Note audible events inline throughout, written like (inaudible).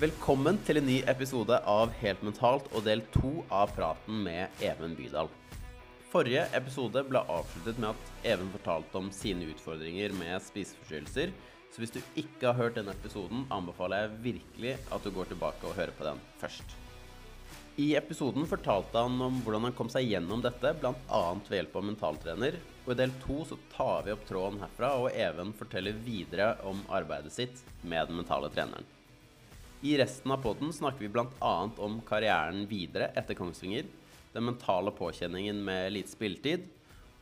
Velkommen til en ny episode av Helt mentalt og del to av praten med Even Bydal. Forrige episode ble avsluttet med at Even fortalte om sine utfordringer med spiseforstyrrelser, så hvis du ikke har hørt denne episoden, anbefaler jeg virkelig at du går tilbake og hører på den først. I episoden fortalte han om hvordan han kom seg gjennom dette, bl.a. ved hjelp av mentaltrener. Og i del to så tar vi opp tråden herfra, og Even forteller videre om arbeidet sitt med den mentale treneren. I resten av poden snakker vi bl.a. om karrieren videre etter Kongsvinger, den mentale påkjenningen med lite spilletid,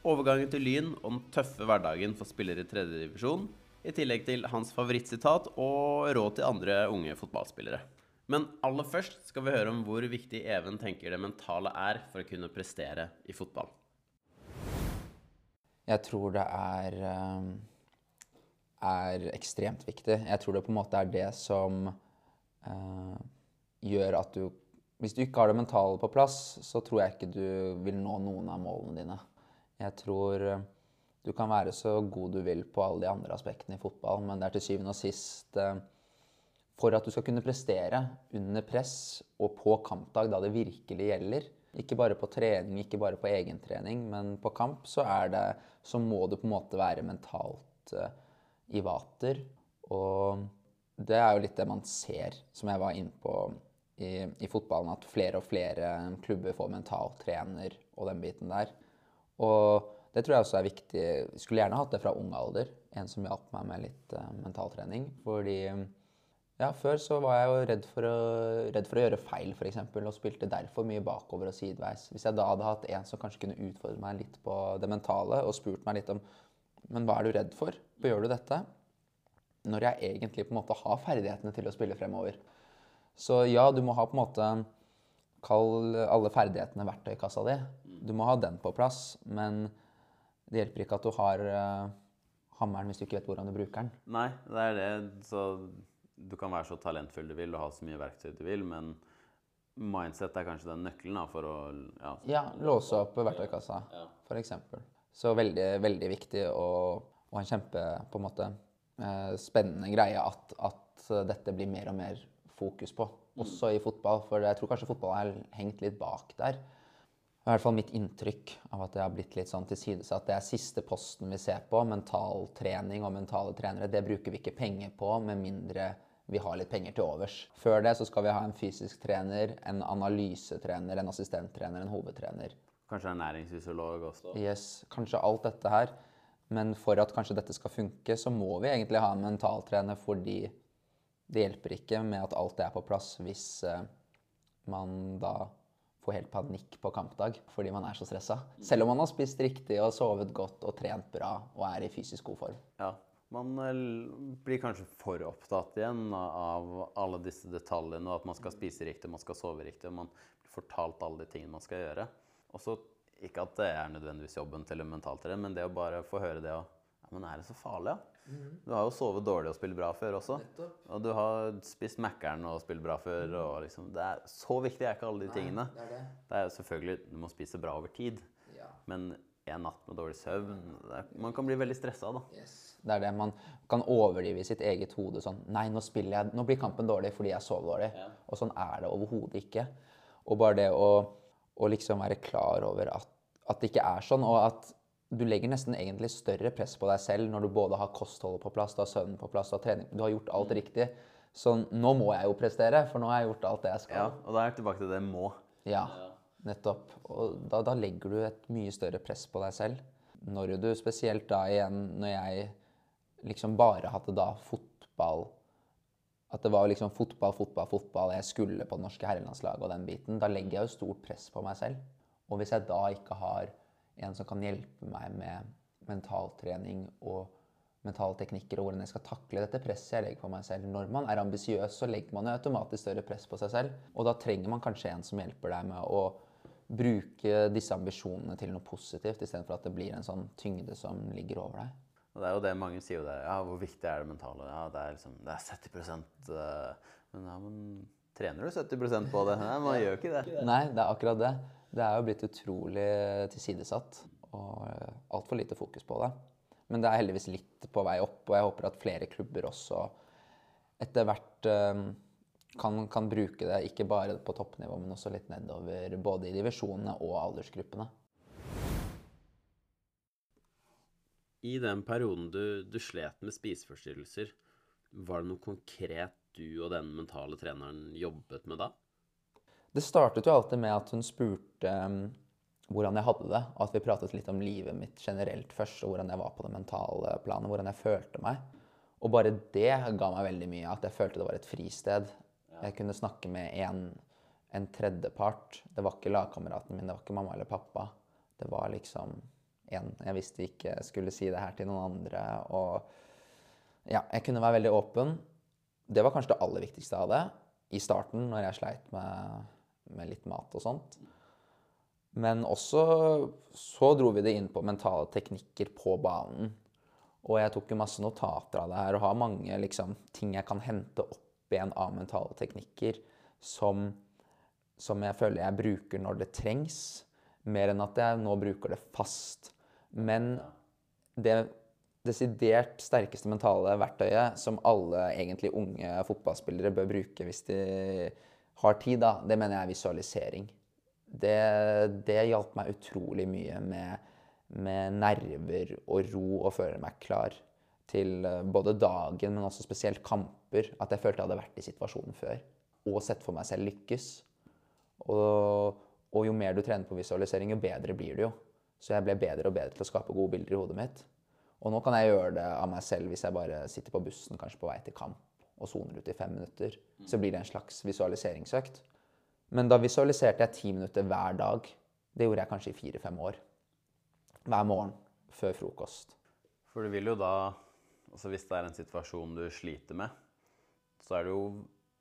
overgangen til Lyn og den tøffe hverdagen for spillere i tredjedivisjon, i tillegg til hans favorittsitat og råd til andre unge fotballspillere. Men aller først skal vi høre om hvor viktig Even tenker det mentale er for å kunne prestere i fotball. Jeg tror det er, eh, er ekstremt viktig. Jeg tror det på en måte er det som uh, gjør at du Hvis du ikke har det mentale på plass, så tror jeg ikke du vil nå noen av målene dine. Jeg tror uh, du kan være så god du vil på alle de andre aspektene i fotball, men det er til syvende og sist eh, for at du skal kunne prestere under press og på kampdag, da det virkelig gjelder. Ikke bare på trening, ikke bare på egentrening, men på kamp så, det, så må du på en måte være mentalt uh, i vater. Og det er jo litt det man ser, som jeg var inne på i, i fotballen, at flere og flere klubber får mentaltrener og den biten der. Og det tror jeg også er viktig. Jeg skulle gjerne hatt det fra ung alder. En som hjalp meg med litt uh, mentaltrening. Fordi ja, Før så var jeg jo redd for å, redd for å gjøre feil, f.eks. Og spilte derfor mye bakover og sideveis. Hvis jeg da hadde hatt en som kanskje kunne utfordre meg litt på det mentale, og spurt meg litt om Men hva er du redd for? Gjør du dette? Når jeg egentlig på en måte har ferdighetene til å spille fremover. Så ja, du må ha på en måte Kall alle ferdighetene verktøykassa di. Du må ha den på plass, men det hjelper ikke at du har uh, hammeren hvis du ikke vet hvordan du bruker den. Nei, det er det. Så du kan være så talentfull du vil og ha så mye verktøy du vil, men mindset er kanskje den nøkkelen da, for å Ja, ja låse opp verktøykassa, ja. f.eks. Så veldig, veldig viktig å, å ha en kjempe på en måte spennende greie at, at, dette blir mer og mer fokus på, også i fotball. For jeg tror kanskje fotball har hengt litt bak der i hvert fall mitt inntrykk av at det har blitt litt sånn tilsidesatt. Det er siste posten vi ser på. Mentaltrening og mentale trenere. Det bruker vi ikke penger på med mindre vi har litt penger til overs. Før det så skal vi ha en fysisk trener, en analysetrener, en assistenttrener, en hovedtrener. Kanskje en næringsfysiolog også? Yes, kanskje alt dette her. Men for at kanskje dette skal funke, så må vi egentlig ha en mentaltrener fordi det hjelper ikke med at alt er på plass hvis uh, man da får helt panikk på kampdag fordi man er så stressa. Selv om man har spist riktig og sovet godt og trent bra og er i fysisk god form. Ja, man eh, blir kanskje for opptatt igjen av alle disse detaljene, og at man skal spise riktig, man skal sove riktig, og man blir fortalt alle de tingene man skal gjøre. Og så, Ikke at det er nødvendigvis jobben til en mentaltrener, men det å bare få høre det og ja, Men er det så farlig, da? Ja? Mm. Du har jo sovet dårlig og spilt bra før også. Nettopp. Og du har spist Mækkern og spilt bra før. Mm. og liksom, det er Så viktig er ikke alle de Nei, tingene. Det er, det. det er selvfølgelig, Du må spise bra over tid. Ja. Men en natt med dårlig søvn er, Man kan bli veldig stressa da. Yes. Det er det man kan overdrive i sitt eget hode. sånn, Nei, nå, spiller jeg, nå blir kampen dårlig fordi jeg sov dårlig. Ja. Og sånn er det overhodet ikke. Og bare det å, å liksom være klar over at, at, det ikke er sånn, og at du legger nesten egentlig større press på deg selv når du både har kostholdet på plass, du har søvnen på plass, du har trening Du har gjort alt mm. riktig. Så nå må jeg jo prestere, for nå har jeg gjort alt det jeg skal. Ja, Og da er jeg tilbake til det 'må'. Ja, nettopp. Og da, da legger du et mye større press på deg selv. Når du spesielt da igjen Når jeg liksom bare hadde da fotball At det var liksom fotball, fotball, fotball. Jeg skulle på det norske herrelandslaget og den biten. Da legger jeg jo stort press på meg selv. Og hvis jeg da ikke har en som kan hjelpe meg med mentaltrening og mentale teknikker og hvordan jeg skal takle dette presset jeg legger på meg selv. Når man er ambisiøs, så legger man jo automatisk større press på seg selv. Og da trenger man kanskje en som hjelper deg med å bruke disse ambisjonene til noe positivt, istedenfor at det blir en sånn tyngde som ligger over deg. Og det er jo det mange sier jo det. Ja, hvor viktig er det mentale? Ja, det er liksom det er 70 uh, Men ja, men trener du 70% på det? Nei, man gjør ikke det. Nei, det er akkurat det. Det er jo blitt utrolig tilsidesatt og uh, altfor lite fokus på det. Men det er heldigvis litt på vei opp, og jeg håper at flere klubber også etter hvert uh, kan, kan bruke det ikke bare på toppnivå, men også litt nedover, både i divisjonene og aldersgruppene. I den perioden du, du slet med spiseforstyrrelser, var det noe konkret du og den mentale treneren jobbet med da? Det startet jo alltid med at hun spurte um, hvordan jeg hadde det, og at vi pratet litt om livet mitt generelt først, og hvordan jeg var på det mentale planet, hvordan jeg følte meg. Og bare det ga meg veldig mye, at jeg følte det var et fristed. Jeg kunne snakke med en, en tredjepart. Det var ikke lagkameraten min, det var ikke mamma eller pappa. Det var liksom en jeg visste ikke skulle si det her til noen andre. Og ja, jeg kunne være veldig åpen. Det var kanskje det aller viktigste av det i starten, når jeg sleit med, med litt mat og sånt. Men også så dro vi det inn på mentale teknikker på banen. Og jeg tok jo masse notater av det her og har mange liksom, ting jeg kan hente opp igjen av mentale teknikker som, som jeg føler jeg bruker når det trengs, mer enn at jeg nå bruker det fast. Men det desidert sterkeste mentale verktøyet som alle egentlig unge fotballspillere bør bruke hvis de har tid, da, det mener jeg er visualisering. Det, det hjalp meg utrolig mye med, med, nerver og ro og føle meg klar til eh, både dagen, men også spesielt kamper. At jeg følte jeg hadde vært i situasjonen før og sett for meg selv lykkes. Og, og jo mer du trener på visualisering, jo bedre blir du jo. Så jeg ble bedre og bedre til å skape gode bilder i hodet mitt. Og nå kan jeg gjøre det av meg selv hvis jeg bare sitter på bussen kanskje på vei til kamp og soner ut i fem minutter. Så blir det en slags visualiseringsøkt. Men da visualiserte jeg ti minutter hver dag. Det gjorde jeg kanskje i fire-fem år. Hver morgen før frokost. For du vil jo da altså Hvis det er en situasjon du sliter med, så er det jo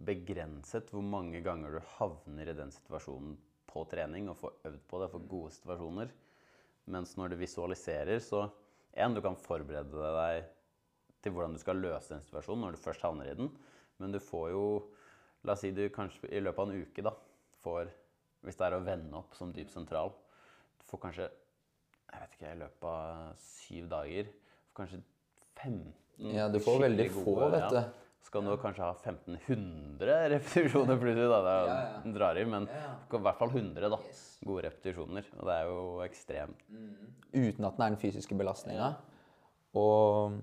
begrenset hvor mange ganger du havner i den situasjonen på trening og får øvd på det, får gode situasjoner. Mens når du visualiserer, så en, du kan forberede deg til hvordan du skal løse den situasjonen når du først havner i den. Men du får jo La oss si du kanskje i løpet av en uke da, får Hvis det er å vende opp som dyp sentral Du får kanskje jeg vet ikke, i løpet av syv dager får kanskje 15 Ja, du får veldig få, vet du. Ja. Så nå kanskje ha 1500 repetisjoner plutselig. da, Det er, ja, ja. drar i, men i hvert fall 100 da, gode repetisjoner. Og det er jo ekstremt. Mm. Uten at den er den fysiske belastninga. Og,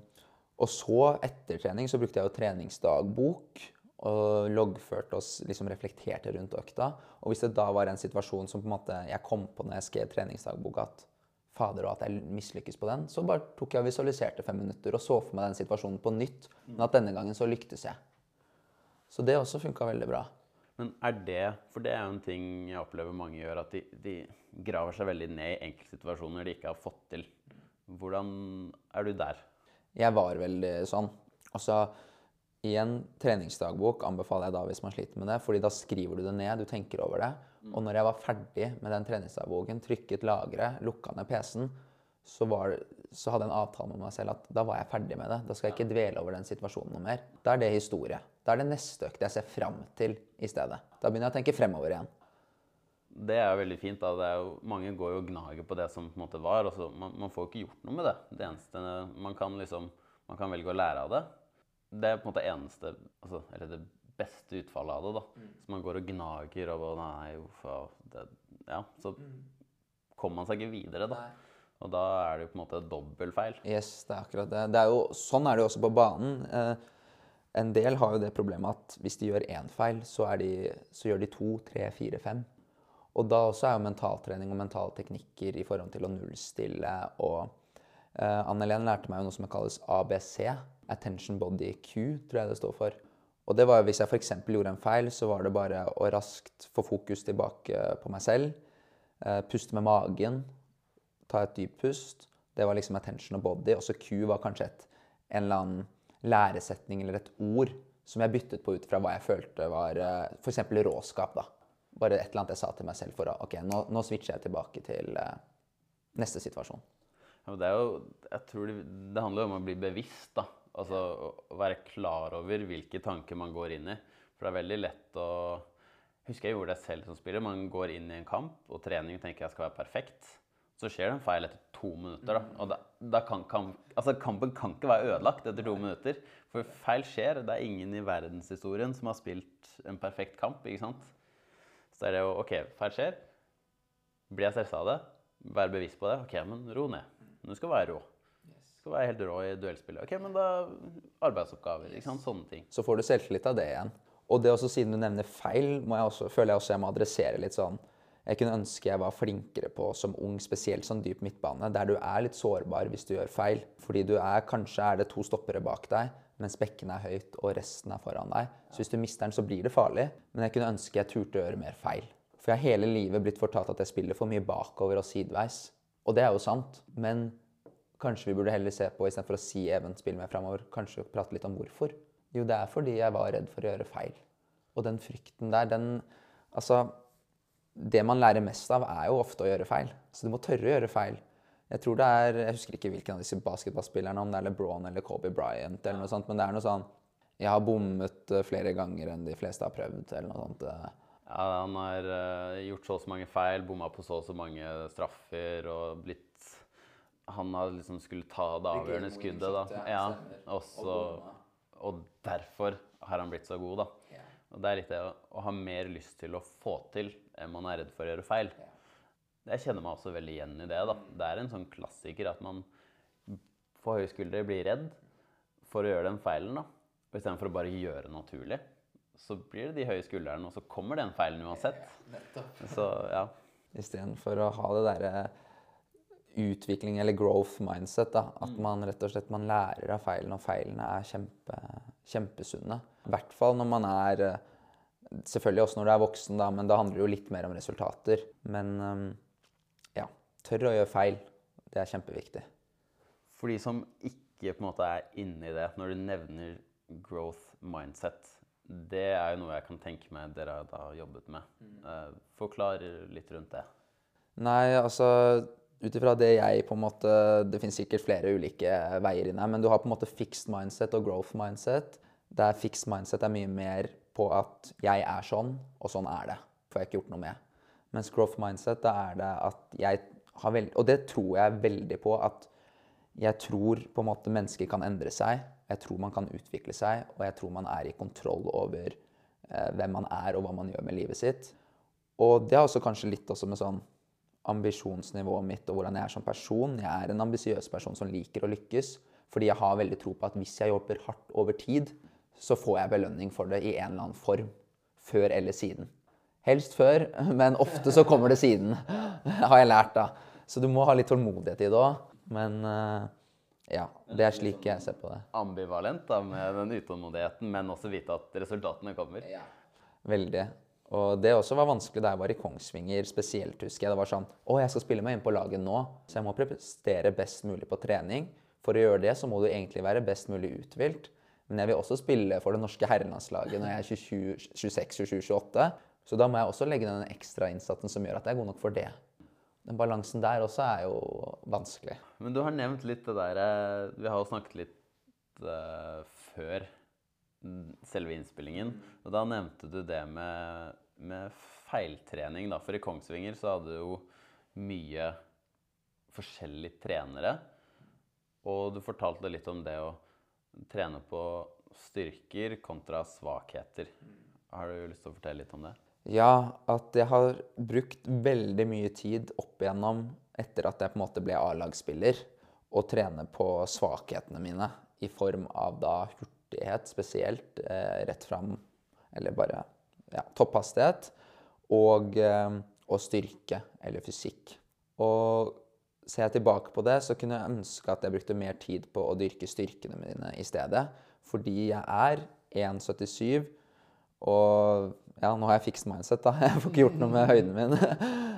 og, så, etter trening, så brukte jeg jo treningsdagbok og loggførte oss, liksom reflekterte rundt økta. Og hvis det da var en situasjon som på en måte jeg kom på når jeg skrev treningsdagbok, at fader og at jeg mislykkes på den, så bare tok jeg og visualiserte fem minutter og så for meg den situasjonen på nytt. Men at denne gangen så lyktes jeg. Så det også funka veldig bra. Men er det For det er jo en ting jeg opplever mange gjør, at de, de graver seg veldig ned i enkeltsituasjoner de ikke har fått til. Hvordan er du der? Jeg var veldig sånn. Altså, i en treningsdagbok anbefaler jeg da hvis man sliter med det, fordi da skriver du det ned, du tenker over det. Og når jeg var ferdig med den treningsdagboken, trykket lageret, lukka ned PC-en, så, var, så, hadde jeg en avtale med meg selv at da var jeg ferdig med det. Da skal jeg ikke dvele over den situasjonen noe mer. Da er det historie. Da er det neste økt jeg ser fram til i stedet. Da begynner jeg å tenke fremover igjen. Det er jo veldig fint. da. Jo, mange går jo og gnager på det som på en måte var. og man, man får ikke gjort noe med det. Det eneste man kan liksom, man kan velge å lære av det det er på en måte eneste altså, Eller det beste utfallet av det. da. Mm. Så man går og gnager og bare Nei, hvorfor det, Ja, så mm. kommer man seg ikke videre, da. Nei. Og da er det jo på en måte dobbeltfeil. Yes, det er akkurat det. det er jo, sånn er det jo også på banen. Eh, en del har jo det problemet at hvis de gjør én feil, så, de, så, gjør de to, tre, fire, fem. Og da også er jo mentaltrening og mentale teknikker i forhold til å nullstille og eh, Anne-Helen lærte meg jo noe som kalles ABC. Attention Body Q, tror jeg det står for. Og det var Hvis jeg f.eks. gjorde en feil, så var det bare å raskt få fokus tilbake på meg selv. Eh, puste med magen. Ta et dypt pust. Det var liksom attention og body. Og så Q var kanskje et, en eller annen læresetning eller et ord som jeg byttet på ut fra hva jeg følte var eh, f.eks. råskap. da. Bare et eller annet jeg sa til meg selv for å OK, nå, nå switcher jeg tilbake til uh, neste situasjon. Ja, det er jo, jeg tror det, det handler om å bli bevisst, da. Altså å være klar over hvilke tanker man går inn i. For det er veldig lett å Husker jeg gjorde det selv som spiller. Man går inn i en kamp og trening tenker jeg skal være perfekt. så skjer det en feil etter to minutter. da. Og da, da kan, kan, altså kampen kan ikke være ødelagt etter to minutter. For feil skjer. Det er ingen i verdenshistorien som har spilt en perfekt kamp. ikke sant? Så er det jo OK, feil skjer. Blir jeg stressa av det? Vær bevisst på det. OK, men ro ned. Du skal være rå. Skal være helt rå i duellspillet. OK, men da Arbeidsoppgaver. ikke sant? Sånne ting. Så får du selvtillit av det igjen. Og det også, siden du nevner feil, jeg også, føler jeg også jeg må adressere litt sånn Jeg kunne ønske jeg var flinkere på som ung, spesielt sånn dyp midtbane, der du er litt sårbar hvis du gjør feil. Fordi du er Kanskje er det to stoppere bak deg, mens bekken er høyt og resten er foran deg. Så hvis du mister den, så blir det farlig. Men jeg kunne ønske jeg turte å gjøre mer feil. For jeg har hele livet blitt fortalt at jeg spiller for mye bakover og sideveis. Og det er jo sant. Men kanskje vi burde heller se på, istedenfor å si Even spill mer framover, kanskje prate litt om hvorfor. Jo, det er fordi jeg var redd for å gjøre feil. Og den frykten der, den Altså, det man lærer mest av, er jo ofte å gjøre feil. Så du må tørre å gjøre feil. Jeg tror det er, jeg husker ikke hvilken av disse basketballspillerne, om det er LeBron eller Kobe Bryant, eller noe sånt, men det er noe sånn Jeg har bommet eh, flere ganger enn de fleste har prøvd, eller noe sånt. eh. Ja, han har eh, gjort så og så mange feil, bomma på så og så mange straffer og blitt Han hadde liksom skulle ta det avgjørende skuddet, da. ja, Ja, og, Og så, og derfor har han blitt så god, da. Og det er litt det å, ha mer lyst til å få til enn man er redd for å gjøre feil. Jeg kjenner meg også veldig igjen i det. da. Det er en sånn klassiker at man får høye skuldre blir redd for å gjøre den feilen. da. Og istedenfor å bare gjøre det naturlig, så blir det de høye skuldrene, og så kommer den feilen uansett. Så ja. Istedenfor å ha det derre utvikling eller growth mindset. da, At man rett og slett man lærer av feilene, og feilene er kjempe, kjempesunne. I hvert fall når man er eh, Selvfølgelig også når du er voksen, da, men da handler det jo litt mer om resultater. Men eh, ja, tør å gjøre feil. Det er kjempeviktig. For de som ikke på en måte er inni det, når du nevner growth mindset, det er jo noe jeg kan tenke meg dere har jobbet med. Eh, Forklar litt rundt det. Nei, altså ut ifra det jeg på en måte Det finnes sikkert flere ulike veier inn her, men du har på en måte fixed mindset og growth mindset. Der fixed mindset er mye mer på at jeg er sånn, og sånn er det. Får jeg ikke gjort noe med. Mens growth mindset, da er det at jeg har veldig Og det tror jeg veldig på at jeg tror på en måte mennesker kan endre seg. Jeg tror man kan utvikle seg, og jeg tror man er i kontroll over eh, hvem man er og hva man gjør med livet sitt. Og det har også kanskje litt også med sånn ambisjonsnivået mitt og hvordan jeg er som person. Jeg er en ambisiøs person som liker å lykkes, fordi jeg har veldig tro på at hvis jeg jobber hardt over tid, så får jeg belønning for det i en eller annen form. Før eller siden. Helst før, (laughs) men ofte så kommer det siden, (laughs) har jeg lært da. Så du må ha litt tålmodighet i det òg. Men eh, ja, det er slik jeg ser på det. Ambivalent da, med den utålmodigheten, men også vite at resultatene kommer. Veldig. Og det også var vanskelig da jeg var i Kongsvinger spesielt, husker jeg. Det var sånn Å, jeg skal spille meg inn på laget nå, så jeg må prestere best mulig på trening. For å gjøre det så må du egentlig være best mulig uthvilt. Men jeg vil også spille for det norske herrelandslaget når jeg er 26, 27, 28. Så da må jeg også legge ned den ekstra innsatsen som gjør at jeg er god nok for det. Den balansen der også er jo vanskelig. Men du har nevnt litt det der eh, Vi har jo snakket litt uh, før mm, selve innspillingen. Og da nevnte du det med, med feiltrening, da. For i Kongsvinger så hadde du jo mye forskjellige trenere. Og du fortalte litt om det å trene på styrker kontra svakheter. Har du lyst til å fortelle litt om det? Ja, at jeg har brukt veldig mye tid opp igjennom etter at jeg på en måte ble A-lagsspiller, å trene på svakhetene mine i form av da hurtighet spesielt, eh, rett fram, eller bare ja, topphastighet, og, eh, og styrke eller fysikk. Og ser jeg tilbake på det, så kunne jeg ønske at jeg brukte mer tid på å dyrke styrkene mine i stedet, fordi jeg er 1,77 og ja, nå har jeg fixed mindset, da. (laughs) Jeg får ikke gjort noe med høyden min.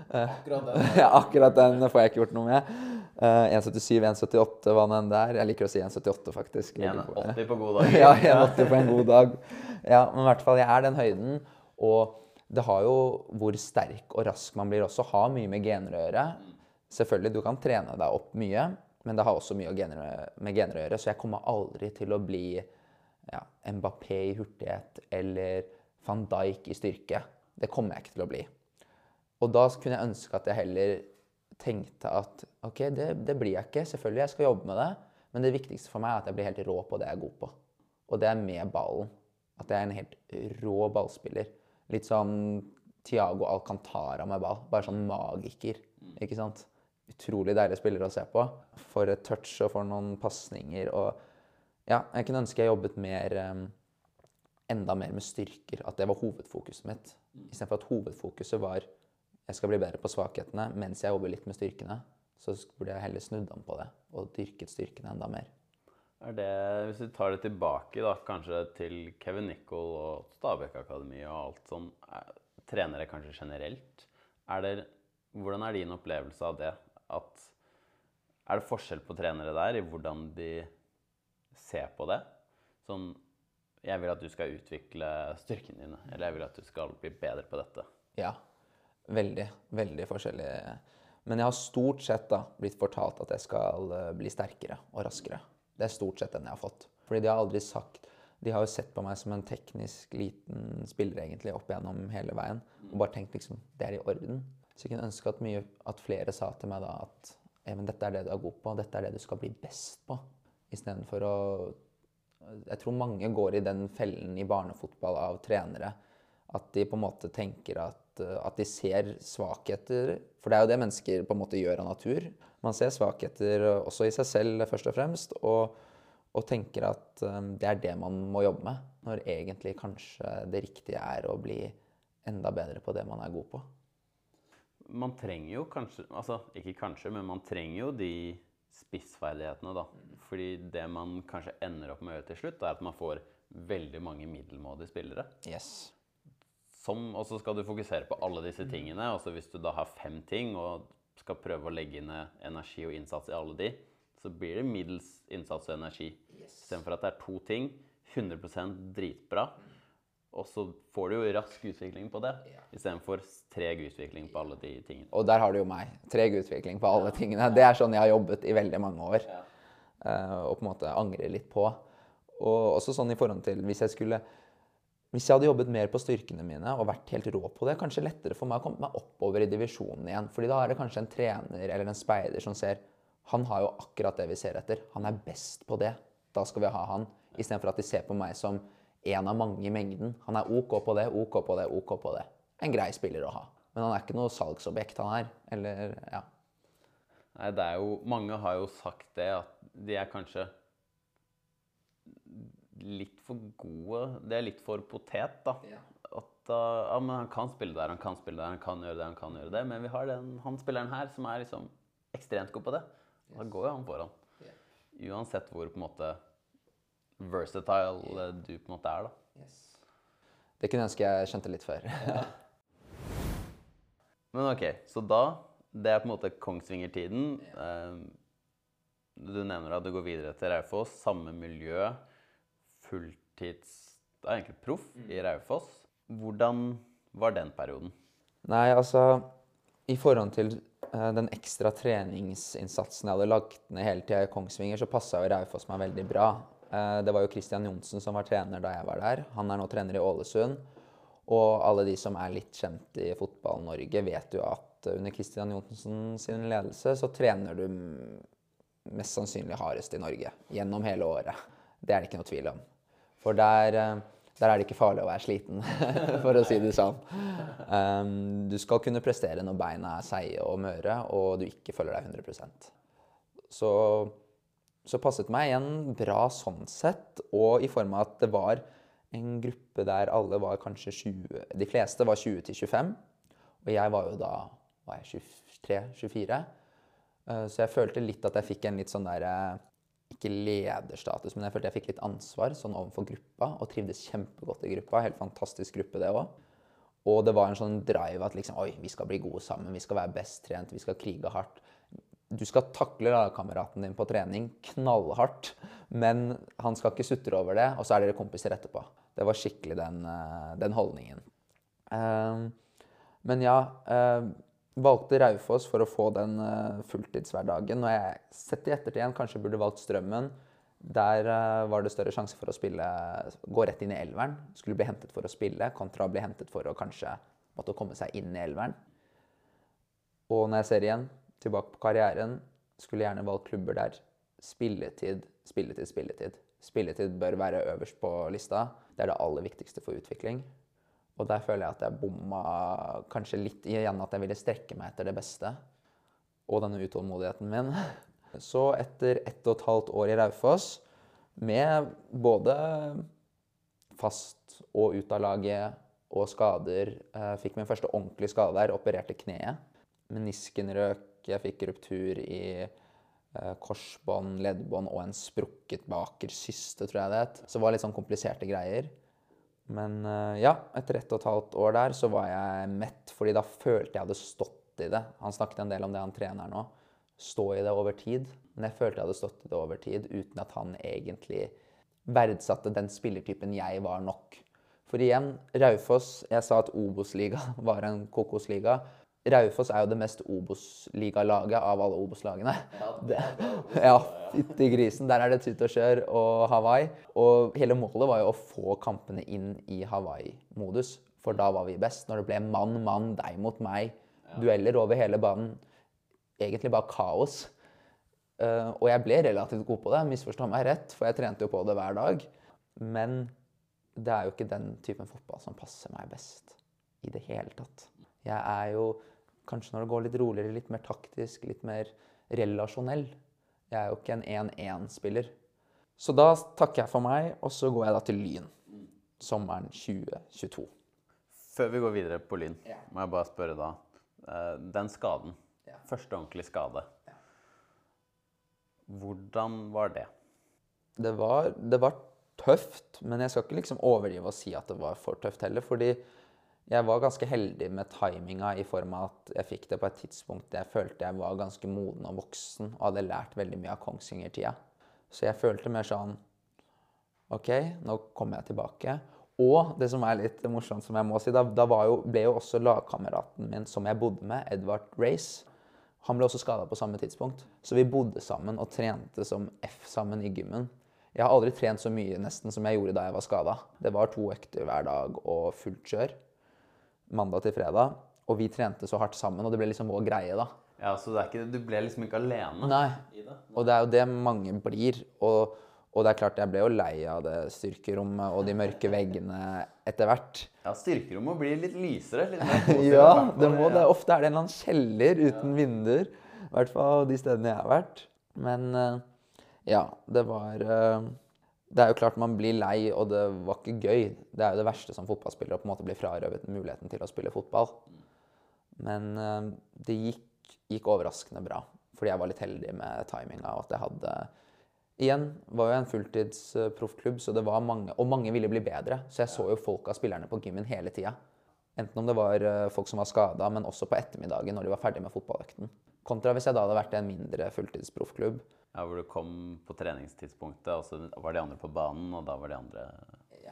Akkurat den. (laughs) ja, akkurat den får jeg ikke gjort noe med. Eh, 1,77, 1,78, hva nå enn det er. Jeg liker å si 1,78, faktisk. 1,80 på god dag. (laughs) ja, 1,80 på en god dag. Ja, men i hvert fall, jeg er den høyden. Og det har jo hvor sterk og rask man blir også, har mye med gener å gjøre. Selvfølgelig, du kan trene deg opp mye, men det har også mye med gener å gjøre. Så jeg kommer aldri til å bli ja, Mbappé i hurtighet eller van Dijk i styrke. Det kommer jeg ikke til å bli. Og da kunne jeg ønske at jeg heller tenkte at OK, det, det blir jeg ikke. Selvfølgelig, jeg skal jobbe med det. Men det viktigste for meg er at jeg blir helt rå på det jeg er god på. Og det er med ballen. At jeg er en helt rå ballspiller. Litt sånn Tiago Alcantara med ball. Bare sånn magiker. Ikke sant? Utrolig deilig spiller å se på. For et touch og for noen pasninger og Ja, jeg kunne ønske jeg jobbet mer um, Enda mer med styrker. At det var hovedfokuset mitt. Istedenfor at hovedfokuset var jeg skal bli bedre på svakhetene mens jeg jobber litt med styrkene. Så burde jeg heller snudd om på det og dyrket styrkene enda mer. Det, Hvis vi tar det tilbake da, kanskje til Kevin Nicol og Stabæk Akademi og alt sånn, er, trenere kanskje generelt, er det, hvordan er din opplevelse av det? At, er det forskjell på trenere der i hvordan de ser på det? Sånn Jeg vil at du skal utvikle styrkene dine, eller jeg vil at du skal bli bedre på dette. Ja. Veldig, veldig forskjellig. Men jeg har stort sett da blitt fortalt at jeg skal eh, bli sterkere og raskere. Det er stort sett den jeg har fått. Fordi de har aldri sagt De har jo sett på meg som en teknisk liten spiller egentlig opp igjennom hele veien. Og bare tenkt liksom Det er i orden. Så jeg kunne ønske at, mye, at flere sa til meg da at men dette er det du er god på, dette er det du skal bli best på. Istedenfor å Jeg tror mange går i den fellen i barnefotball av trenere. At de på en måte tenker at, at de ser svakheter. For det er jo det mennesker på en måte gjør av natur. Man ser svakheter også i seg selv, først og fremst. Og, og tenker at um, det er det man må jobbe med. Når egentlig kanskje det riktige er å bli enda bedre på det man er god på. Man trenger jo kanskje Altså ikke kanskje, men man trenger jo de spissferdighetene, da. Fordi det man kanskje ender opp med å gjøre til slutt, er at man får veldig mange middelmådige spillere. Yes. Som, og så skal du fokusere på alle disse tingene. Og så hvis du da har fem ting og skal prøve å legge inn energi og innsats i alle de, så blir det middels innsats og energi. Yes. Istedenfor at det er to ting. 100% dritbra. Og så får du jo rask utvikling på det, Ja. istedenfor treg utvikling på alle de tingene. Og der har du jo meg. Treg utvikling på alle tingene. Det er sånn jeg har jobbet i veldig mange år. eh, og på en måte angrer litt på. Og også sånn i forhold til hvis jeg skulle Hvis jeg hadde jobbet mer på styrkene mine og vært helt rå på det, kanskje lettere for meg å komme meg oppover i divisjonen igjen. Fordi da er det kanskje en trener eller en speider som ser Han har jo akkurat det vi ser etter. Han er best på det. Da skal vi ha han. Istedenfor at de ser på meg som en av mange i mengden. Han er OK på det, OK på det, OK på det. En grei spiller å ha. Men han er ikke noe salgsobjekt, han her. Eller, ja. Nei, det er jo Mange har jo sagt det, at de er kanskje litt for gode. Det er litt for potet, da. Ja. At uh, ja, men han kan spille der, han kan spille der, han kan gjøre det, han kan gjøre det. Men vi har den, han spilleren her som er liksom ekstremt god på det. Da går jo han foran. Uansett hvor på en måte versatile du på en måte er, da. Yes. Det kunne jeg ønske jeg skjønte litt før. (laughs) Men ok, så da Det er på en måte Kongsvinger-tiden. Eh, Du nevner at du går videre til Raufoss. Samme miljø. Fulltids Det er egentlig proff i Raufoss. Hvordan var den perioden? Nei, altså I forhold til uh, den ekstra treningsinnsatsen jeg hadde lagt ned hele tida i Kongsvinger, så passa jo Raufoss meg veldig bra. Uh, det var jo Christian Johnsen som var trener da jeg var der. Han er nå trener i Ålesund. Og alle de som er litt kjent i Fotball-Norge, vet jo at under Christian Johnsen sin ledelse så trener du mest sannsynlig hardest i Norge gjennom hele året. Det er det ikke noe tvil om. For der, eh, der er det ikke farlig å være sliten, (laughs) for å si det sånn. Um, du skal kunne prestere når beina er seige og møre, og du ikke føler deg 100% Så, så passet meg igjen bra sånn sett, og i form av at det var en gruppe der alle var kanskje 20 De fleste var 20 til 25, og jeg var jo da var jeg 23-24. Eh, Så jeg følte litt at jeg fikk en litt sånn der eh, Ikke lederstatus, men jeg følte jeg fikk litt ansvar sånn overfor gruppa, og trivdes kjempegodt i gruppa. Helt fantastisk gruppe, det òg. Og det var en sånn drive at liksom Oi, vi skal bli gode sammen. Vi skal være best trent. Vi skal krige hardt. Du skal takle lagkameraten din på trening knallhardt, men han skal ikke sutre over det, og så er dere kompiser etterpå. Det var skikkelig den, eh, den holdningen. Ehm, men ja, eh, valgte Raufoss for å få den eh, fulltidshverdagen. Og jeg sett i ettertid igjen, kanskje burde valgt Strømmen. Der eh, var det større sjanse for å spille, gå rett inn i elveren. Skulle bli hentet for å spille, kontra bli hentet for å kanskje måtte komme seg inn i elveren. Og når jeg ser igjen tilbake på karrieren, skulle gjerne valgt klubber der spilletid, spilletid, spilletid. Spilletid bør være øverst på lista. Det er det aller viktigste for utvikling. Og der føler jeg at jeg bomma kanskje litt igjen at jeg ville strekke meg etter det beste. Og denne utålmodigheten min. (laughs) Så etter ett og et halvt år i Raufoss, med både fast og ut av laget og skader. Eh, fikk min første ordentlige skade der, opererte kneet. Menisken røk, jeg fikk ruptur i eh, korsbånd, leddbånd og en sprukket baker syste, tror jeg det het. Så det var litt sånn kompliserte greier. Men eh, ja, etter ett og et halvt år der så var jeg mett, fordi da følte jeg hadde stått i det. Han snakket en del om det, han trener nå. Stå i det over tid. Men jeg følte jeg hadde stått i det over tid uten at han egentlig verdsatte den spillertypen jeg var nok. For igjen, Raufoss Jeg sa at Obos-liga (laughs) var en kokosliga. Raufoss er jo det mest Obos-ligalaget av alle Obos-lagene. Ja, (laughs) fytti grisen. Der er det tut og kjør og Hawaii. Og hele målet var jo å få kampene inn i Hawaii-modus. For da var vi best. Når det ble mann, mann, deg mot meg. Dueller over hele banen. Egentlig bare kaos. Uh, og jeg ble relativt god på det, misforstå meg rett, for jeg trente jo på det hver dag. Men det er jo ikke den typen fotball som passer meg best i det hele tatt. Jeg er jo kanskje når det går litt roligere, litt mer taktisk, litt mer relasjonell. Jeg er jo ikke en 1-1-spiller. Så da takker jeg for meg, og så går jeg da til Lyn sommeren 2022. Før vi går videre på Lyn, må jeg bare spørre da. eh, Den skaden, første ordentlige skade, hvordan var det? Det var, det var tøft, men jeg skal ikke liksom overdrive og si at det var for tøft heller. Fordi jeg var ganske heldig med timinga i form av at jeg fikk det på et tidspunkt der jeg følte jeg var ganske moden og voksen og hadde lært veldig mye av Kongsvinger-tida. Så jeg følte mer sånn OK, nå kommer jeg tilbake. Og det som er litt morsomt, som jeg må si, da, da jo, ble jo også lagkameraten min som jeg bodde med, Edvard Race, han ble også skada på samme tidspunkt. Så vi bodde sammen og trente som F sammen i gymmen. Jeg har aldri trent så mye nesten som jeg gjorde da jeg var skada. Det var to økter hver dag og fullt kjør. Mandag til fredag. Og vi trente så hardt sammen, og det ble liksom vår greie, da. Ja, Så ikke, du ble liksom ikke alene Nei. i det? Og det er jo det mange blir. Og, og det er klart, jeg ble jo lei av det styrkerommet og de mørke veggene etter hvert. Ja, styrkerommet blir litt lysere. Litt mer (laughs) Ja, det må det. Ofte er det en eller annen kjeller uten vinduer. I hvert fall de stedene jeg har vært. Men eh, ja, det var eh, Det er jo klart man blir lei, og det var ikke gøy. Det er jo det verste som fotballspiller å på en måte bli frarøvet muligheten til å spille fotball. Men eh, det gikk, gikk overraskende bra, fordi jeg var litt heldig med timinga. Og at jeg hadde Igjen var jo en fulltidsproffklubb, så det var mange Og mange ville bli bedre. Så jeg så jo folk av spillerne på gymmen hele tida. Enten om det var eh, folk som var skada, men også på ettermiddagen når de var ferdig med fotballøkten. Kontra hvis jeg da hadde vært i en mindre fulltidsproffklubb. Ja, Hvor du kom på treningstidspunktet, og så var de andre på banen, og da var de andre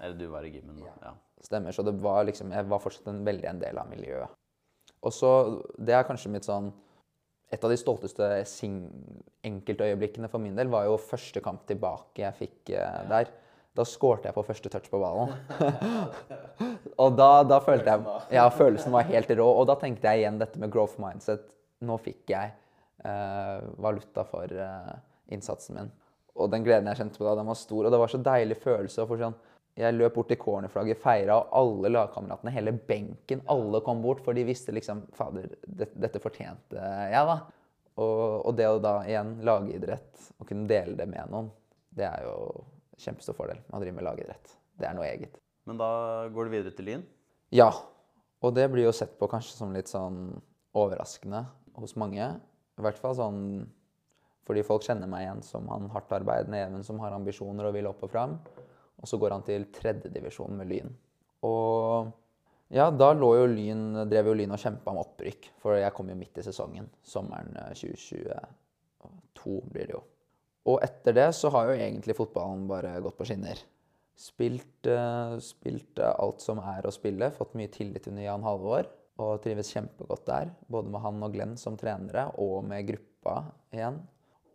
Eller du var i gymmen. da. Ja. Stemmer. Så det var liksom, jeg var fortsatt en veldig en del av miljøet. Og så, Det er kanskje mitt sånn Et av de stolteste enkeltøyeblikkene for min del var jo første kamp tilbake jeg fikk eh, der. Da skårte jeg på første touch på ballen. (laughs) og da, da følte jeg Ja, følelsen var helt rå. Og da tenkte jeg igjen dette med growth mindset. Nå fikk jeg eh, valuta for eh, innsatsen min. Og den gleden jeg kjente på da, den var stor. Og det var så deilig følelse. For sånn, jeg løp bort til cornerflagget, feira, og alle lagkameratene, hele benken, alle kom bort. For de visste liksom Fader, dette, dette fortjente jeg, da. Og, og det å da igjen lage idrett og kunne dele det med noen, det er jo kjempestor fordel med å drive med lagidrett. Det er noe eget. Men da går du videre til Lyn? Ja. Og det blir jo sett på kanskje som litt sånn overraskende hos mange. I hvert fall sånn fordi folk kjenner meg igjen som han hardtarbeidende Even som har ambisjoner og vil opp og fram. Og så går han til tredjedivisjon med Lyn. Og ja, da jo Lyn, drev jo Lyn og kjempa om opprykk, for jeg kom jo midt i sesongen. Sommeren eh, 2022 blir det jo. Og etter det så har jo egentlig fotballen bare gått på skinner. Spilt, eh, spilt eh, alt som er å spille, fått mye tillit under Jan Halvor. Og trives kjempegodt der, både med han og Glenn som trenere, og med gruppa igjen.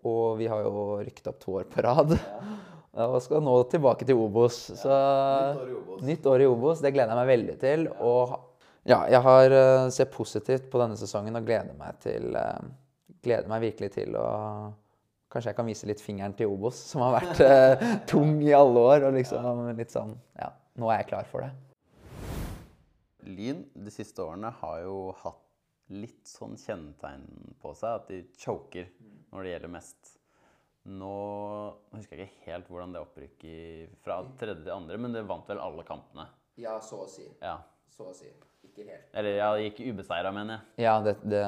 Og vi har jo rykket opp to år på rad. Ja. Og skal nå tilbake til Obos. Så nytt år i Obos. Nytt år i Obos. Det gleder jeg meg veldig til. Og ja, jeg har, eh, ser positivt på denne sesongen og gleder meg til, eh, gleder meg virkelig til å Kanskje jeg kan vise litt fingeren til Obos, som har vært eh, (laughs) tung i alle år. Og liksom litt sånn Ja, nå er jeg klar for det. Lyn de siste årene har jo hatt litt sånn kjennetegn på seg at de choker når det gjelder mest. Nå husker jeg ikke helt hvordan det opprykket fra tredje til andre, men det vant vel alle kampene. Ja, så å si. Ja. Så å si. Ikke helt. Eller ja, det gikk ubeseira, mener jeg. Ja, det, det,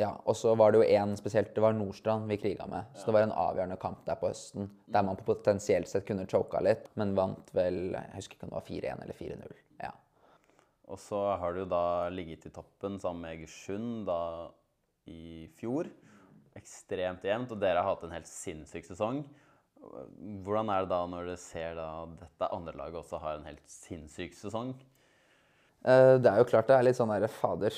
ja. og så var det jo én spesielt. Det var Nordstrand vi kriga med. Så det var en avgjørende kamp der på høsten der man potensielt sett kunne choka litt, men vant vel Jeg husker ikke om det var 4-1 eller 4-0. Og så har du da ligget i toppen sammen med Egersund da i fjor. Ekstremt jevnt, og dere har hatt en helt sinnssyk sesong. Hvordan er det da når dere ser da dette andre laget også har en helt sinnssyk sesong? Eh, Det er jo klart det er litt sånn der, fader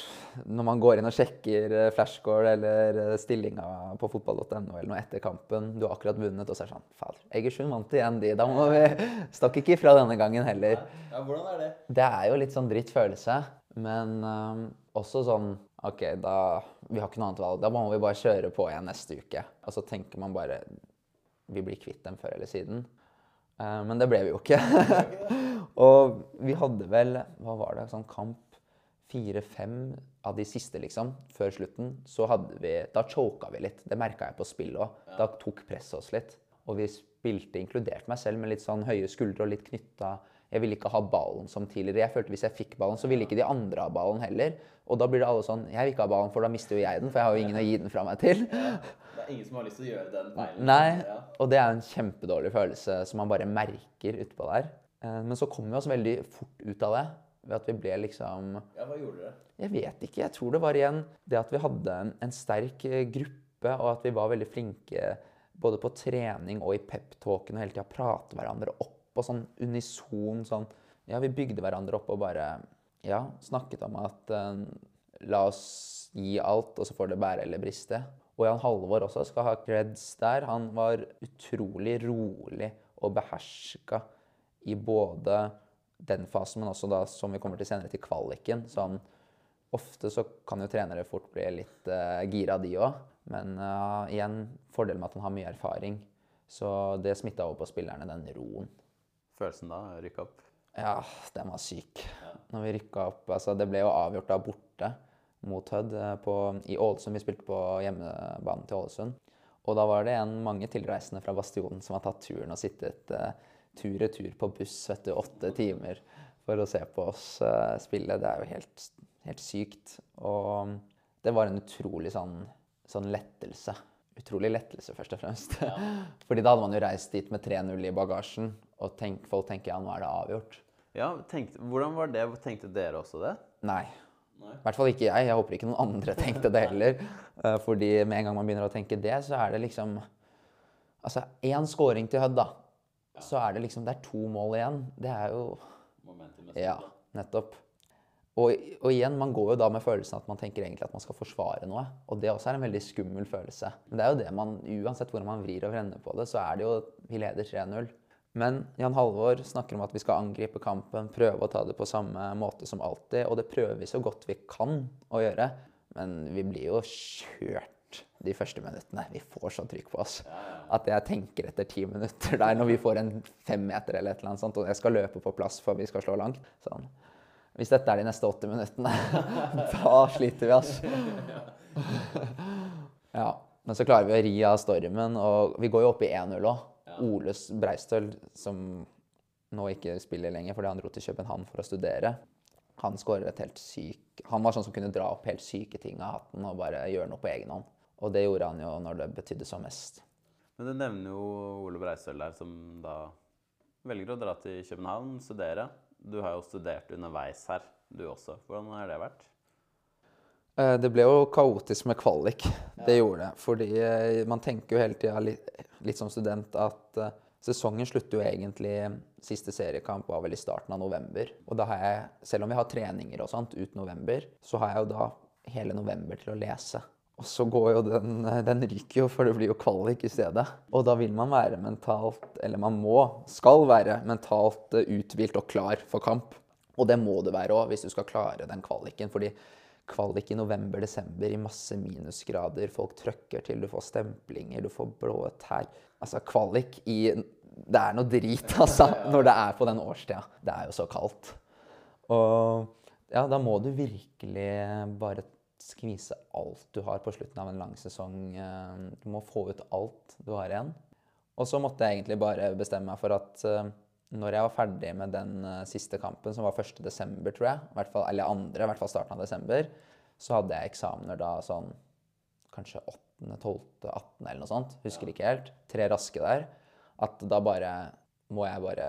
Når man går inn og sjekker eh, flashscore eller eh, stillinga på fotball.no eller noe etter kampen, du har akkurat vunnet, og så er det sånn Fader, Egersund vant igjen, de. Da må vi (laughs) Stakk ikke ifra denne gangen heller. Ja, hvordan er det? Det er jo litt sånn dritt følelse, men um, også sånn OK, da Vi har ikke noe annet valg. Da må vi bare kjøre på igjen neste uke. Og så tenker man bare Vi blir kvitt dem før eller siden. Uh, men det ble vi jo ikke. (laughs) og vi hadde vel Hva var det? Sånn kamp fire-fem av de siste, liksom, før slutten, så hadde vi Da choka vi litt. Det merka jeg på spillet òg. Da tok presset oss litt. Og vi spilte, inkludert meg selv, med litt sånn høye skuldre og litt knytta Jeg ville ikke ha ballen som tidligere. Jeg følte Hvis jeg fikk ballen, så ville ikke de andre ha ballen heller. Og da blir det alle sånn Jeg vil ikke ha ballen, for da mister jo jeg den, for jeg har jo ingen å gi den fra meg til. Det er ingen som har lyst til å gjøre den feilen. Nei, og det er en kjempedårlig følelse som man bare merker utpå der. Eh, Men så kom vi oss veldig fort ut av det ved at vi ble liksom Ja, hva gjorde dere? Jeg vet ikke. Jeg tror det var igjen det at vi hadde en, en sterk eh, gruppe, og at vi var veldig flinke både på trening og i peptalken og hele tida prate hverandre opp og sånn unison sånn Ja, vi bygde hverandre opp og bare ja, snakket om at uh, la oss gi alt, og så får det bære eller briste. Og Jan Halvor også skal ha creds der. Han var utrolig rolig og beherska i både den fasen, men også da, som vi kommer til senere, til kvaliken. Sånn, ofte så kan jo trenere fort bli litt uh, gira, de òg. Men uh, igjen, fordelen med at han har mye erfaring. Så det smitta over på spillerne, den roen. Følelsen da? Rykke opp? Ja, den var syk. Når vi rykka opp Altså, det ble jo avgjort da borte mot Hødd eh, i Ålesund. Vi spilte på hjemmebanen til Ålesund. Og da var det en mange tilreisende fra Bastionen som har tatt turen og sittet uh, tur-retur på buss vet du, åtte timer for å se på oss uh, spille. Det er jo helt, helt sykt. Og det var en utrolig sånn, sånn lettelse. Utrolig lettelse, først og fremst. (laughs) Fordi da hadde man jo reist dit med 3-0 i bagasjen, og tenk, folk tenker ja, nå er det avgjort. Ja, tenkte, hvordan var det? Tenkte dere også det? Nei. Nei. I hvert fall ikke jeg. Jeg håper ikke noen andre tenkte det heller. (laughs) Eh, Fordi med en gang man begynner å tenke det, så er det liksom Altså, én scoring til Hødd, da. Så er det liksom Det er to mål igjen. Det er jo Ja, nettopp. Og, og igjen, man går jo da med følelsen at man tenker egentlig at man skal forsvare noe. Og det også er en veldig skummel følelse. Men det er jo det man, uansett hvordan man vrir og vrender på det, så er det jo Vi leder 3-0. Men Jan Halvor snakker om at vi skal angripe kampen, prøve å ta det på samme måte som alltid. Og det prøver vi så godt vi kan å gjøre. Men vi blir jo kjørt de første minuttene. Vi får så trykk på oss at jeg tenker etter ti minutter der når vi får en femmeter eller et eller annet sånt, og jeg skal løpe på plass for vi skal slå langt. Sånn. Hvis dette er de neste 80 minuttene, (laughs) da sliter vi, altså. (laughs) Ja. Men så klarer vi å ri av stormen, og vi går jo opp i 1-0 òg. Ole Breistøl, som nå ikke spiller lenger fordi han dro til København for å studere, han skårer et helt syk Han var sånn som kunne dra opp helt syke ting av hatten og bare gjøre noe på egen hånd. Og det gjorde han jo når det betydde som mest. Men du nevner jo Ole Breistøl der, som da velger å dra til København, studere. Du har jo studert underveis her, du også. Hvordan har det vært? Eh, Det ble jo kaotisk med kvalik. Det gjorde det. Fordi eh, man tenker jo hele tida litt, litt som student at eh, sesongen slutter jo egentlig Siste seriekamp var vel i starten av november. Og da har jeg, selv om vi har treninger og sånt ut november, så har jeg jo da hele november til å lese. Og så går jo den Den ryker jo, for det blir jo kvalik i stedet. Og da vil man være mentalt Eller man må, skal være mentalt eh, uthvilt og klar for kamp. Og det må du være òg hvis du skal klare den kvaliken. Fordi kvalik i november-desember i masse minusgrader. Folk trøkker til, du får stemplinger, du får blå tær. Altså, kvalik i Det er noe drit, (laughs) altså, når det er på den årstida. Det er jo så kaldt. Og ja, da må du virkelig bare skvise alt du har på slutten av en lang sesong. Eh, Du må få ut alt du har igjen. Og så måtte jeg egentlig bare bestemme meg for at eh, når jeg var ferdig med den eh, siste kampen, som var 1. desember, tror jeg, hvert fall, eller andre, i hvert fall starten av desember, så hadde jeg eksamener da sånn kanskje 8., 12., 18. eller noe sånt. Husker ikke helt. Tre raske der. At da bare må jeg bare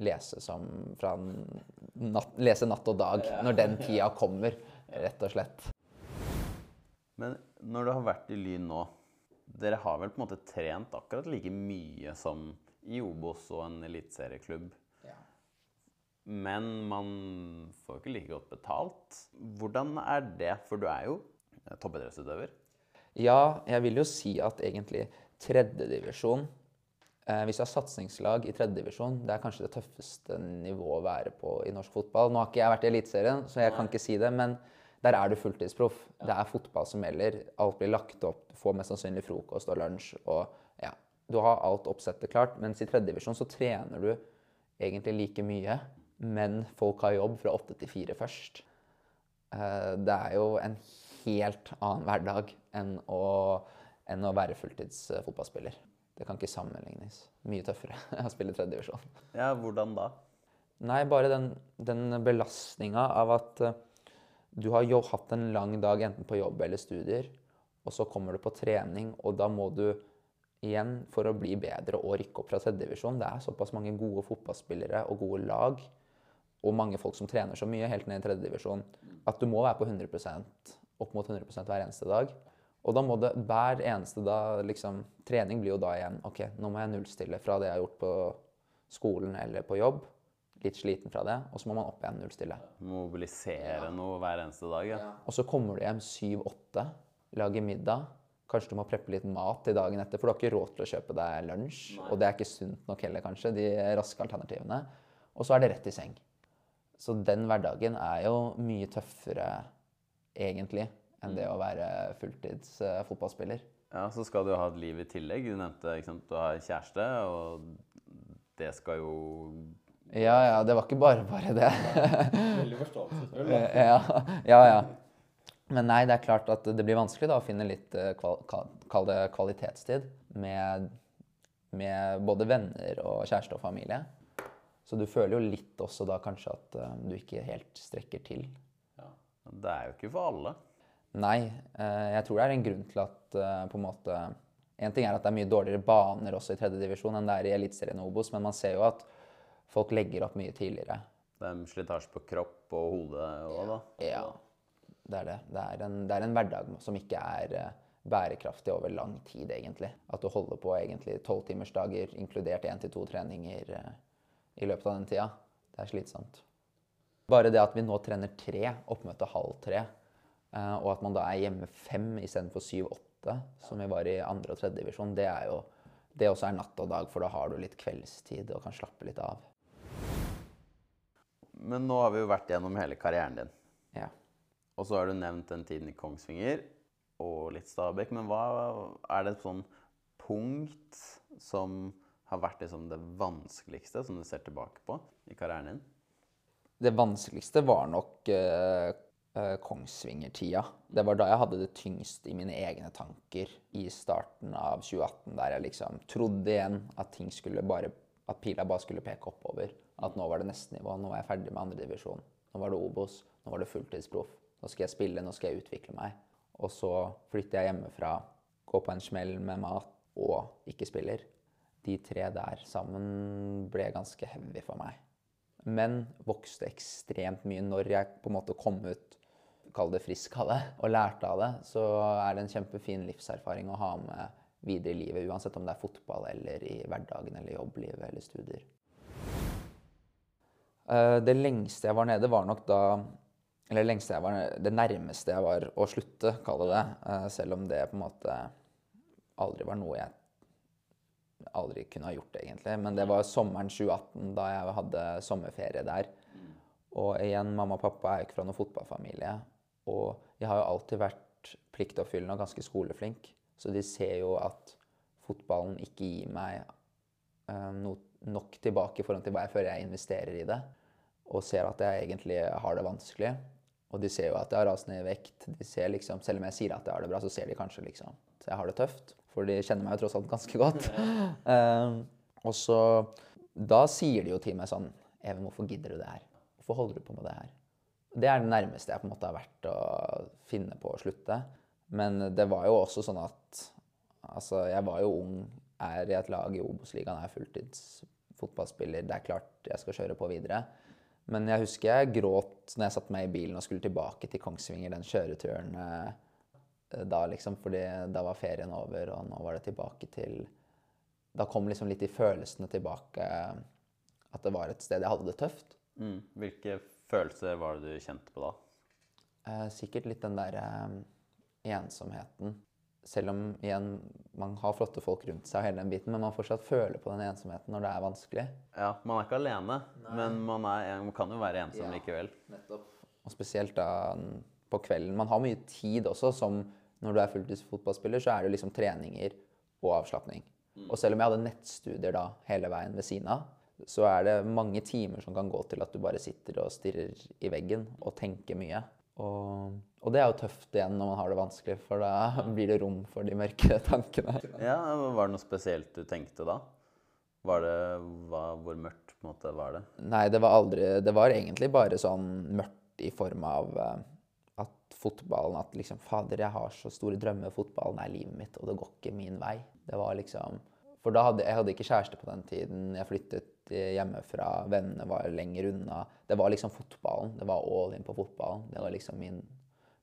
lese som fra natt, lese natt og dag når den tida kommer, rett og slett. Men når du har vært i Lyn nå, dere har vel på en måte trent akkurat like mye som i Obos og en eliteserieklubb. Men man får ikke like godt betalt. Hvordan er det? For du er jo toppidrettsutøver. Ja, jeg vil jo si at egentlig tredjedivisjon eh, Hvis du har satsingslag i tredjedivisjon, det er kanskje det tøffeste nivået å være på i norsk fotball. Nå har ikke jeg vært i Eliteserien, så jeg kan ikke si det, men der er du fulltidsproff. Det er fotball som gjelder. Alt blir lagt opp, du får mest sannsynlig frokost og lunsj. og ja, Du har alt oppsettet klart. Mens i tredjedivisjon så trener du egentlig like mye, men folk har jobb fra åtte til fire først. Eh, Det er jo en helt annen hverdag enn å, enn å være fulltidsfotballspiller. Det kan ikke sammenlignes. Mye tøffere (laughs) å spille tredjedivisjon. Ja, hvordan da? Nei, bare den, den belastninga av at eh, du har jo hatt en lang dag enten på jobb eller studier, og så kommer du på trening, og da må du igjen, for å bli bedre og rykke opp fra tredjedivisjon Det er såpass mange gode fotballspillere og gode lag, og mange folk som trener så mye, helt ned i tredjedivisjon, at du må være på 100% opp mot 100% hver eneste dag. Og da må det hver eneste dag liksom, Trening blir jo da igjen OK, nå må jeg nullstille fra det jeg har gjort på skolen eller på jobb. Litt sliten fra det. Og så må man opp igjen nullstille. Mobilisere noe hver eneste dag? Ja. Og så kommer du hjem syv-åtte, lager middag. Kanskje du må preppe litt mat til dagen etter, for du har ikke råd til å kjøpe deg lunsj. Og det er ikke sunt nok heller, kanskje, de raske alternativene. Og så er det rett i seng. Så den hverdagen er jo mye tøffere, egentlig, enn det å være fulltids uh, fotballspiller. ja, Så skal du ha et liv i tillegg. Du nevnte ikke sant, du har kjæreste, og det skal jo Ja, ja, det var ikke bare bare det. Veldig forståelsesfull. da. ja, ja, ja. Men nei, det er klart at det blir vanskelig da å finne litt eh, kval kall det kvalitetstid med, med både venner og kjæreste og familie. Så du føler jo litt også da kanskje at eh, du ikke helt strekker til. Det er jo ikke for alle. Nei, eh, jeg tror det er en grunn til at eh, på en måte En ting er at det er mye dårligere baner også i tredjedivisjon enn det er i Eliteserien og Obos, men man ser jo at folk legger opp mye tidligere. Det er slitasje på kropp og hode òg, da. Ja, det er det. Det er en, det er en hverdag som ikke er eh, bærekraftig over lang tid, egentlig. At du holder på egentlig tolvtimersdager, inkludert én til to treninger eh, i løpet av den tida. Det er slitsomt. Bare det at vi nå trener tre, oppmøte halv tre, eh, og at man da er hjemme fem istedenfor syv-åtte, som vi var i andre og tredje divisjon, det er jo Det også er natt og dag, for da har du litt kveldstid og kan slappe litt av. Men nå har vi jo vært gjennom hele karrieren din. Ja. Og så har du nevnt den tiden i Kongsvinger og litt Stabæk. Men hva er det et sånn punkt som har vært liksom det vanskeligste som du ser tilbake på i karrieren din? Det vanskeligste var nok uh, eh, Kongsvinger-tida. Det var da jeg hadde det tyngst i mine egne tanker i starten av 2018, der jeg liksom trodde igjen at ting skulle bare at pila bare skulle peke oppover. At nå var det neste nivå. Nå var jeg ferdig med andredivisjon. Nå var det Obos. Nå var det fulltidsproff. Nå skal jeg spille, nå skal jeg utvikle meg. Og så flytter jeg hjemmefra, går på en smell med mat og ikke spiller. De tre der sammen ble ganske heavy for meg. Men vokste ekstremt mye når jeg på en måte kom ut kall det frisk av det, og lærte av det, så er det en kjempefin livserfaring å ha med videre i livet, uansett om det er fotball eller i hverdagen eller jobblivet eller studier. Eh, Det lengste jeg var nede, var nok da Eller lengste jeg var det nærmeste jeg var å slutte, kall det det. eh, Selv om det på en måte aldri var noe jeg aldri kunne ha gjort, egentlig. Men det var sommeren 2018, da jeg hadde sommerferie der. Og igjen, mamma og pappa er jo ikke fra noen fotballfamilie. Og jeg har jo alltid vært pliktoppfyllende og ganske skoleflink. Så de ser jo at fotballen ikke gir meg eh, no, nok tilbake i forhold til hva jeg føler jeg investerer i det. Og ser at jeg egentlig har det vanskelig. Og de ser jo at jeg har rast ned i vekt. De ser liksom, Selv om jeg sier at jeg har det bra, så ser de kanskje liksom at jeg har det tøft. For de kjenner meg jo tross alt ganske godt. um, (laughs) (laughs) og så Da sier de jo til meg sånn Even, hvorfor gidder du det her? Hvorfor holder du på med det her? Det er det nærmeste jeg på en måte har vært å finne på å slutte. Men det var jo også sånn at Altså, jeg var jo ung, er i et lag i Obos-ligaen, er fulltids fotballspiller. Det er klart jeg skal kjøre på videre. Men jeg husker jeg gråt når jeg satte meg i bilen og skulle tilbake til Kongsvinger, den kjøreturen eh, da, liksom. Fordi da var ferien over, og nå var det tilbake til Da kom liksom litt de følelsene tilbake. At det var et sted jeg hadde det tøft. Mm. Hvilke følelser var det du kjente på da? Eh, sikkert litt den der eh, ensomheten. Selv om igjen, man har flotte folk rundt seg, og hele den biten, men man fortsatt føler på den ensomheten når det er vanskelig. Ja, Man er ikke alene, men man, er, man, kan jo være ensom Ja. likevel. Og spesielt da på kvelden. Man har mye tid også, som når du er fulltidsfotballspiller, så er det liksom treninger og avslapning. Og selv om jeg hadde nettstudier da hele veien ved siden av, så er det mange timer som kan gå til at du bare sitter og stirrer i veggen og tenker mye. Og, og det er jo tøft igjen når man har det vanskelig, for da (laughs) blir det rom for de mørke tankene. Ja, Var det noe spesielt du tenkte da? Var det, hva, hvor mørkt på en måte var det? Nei, det var aldri Det var egentlig bare sånn mørkt i form av eh, at fotballen At liksom Fader, jeg har så store drømmer. Fotballen er livet mitt, og det går ikke min vei. Det var liksom For da hadde jeg hadde ikke kjæreste på den tiden. Jeg flyttet eh, hjemmefra. Vennene var lenger unna. Det var liksom fotballen. Det var all in på fotballen. Det var liksom min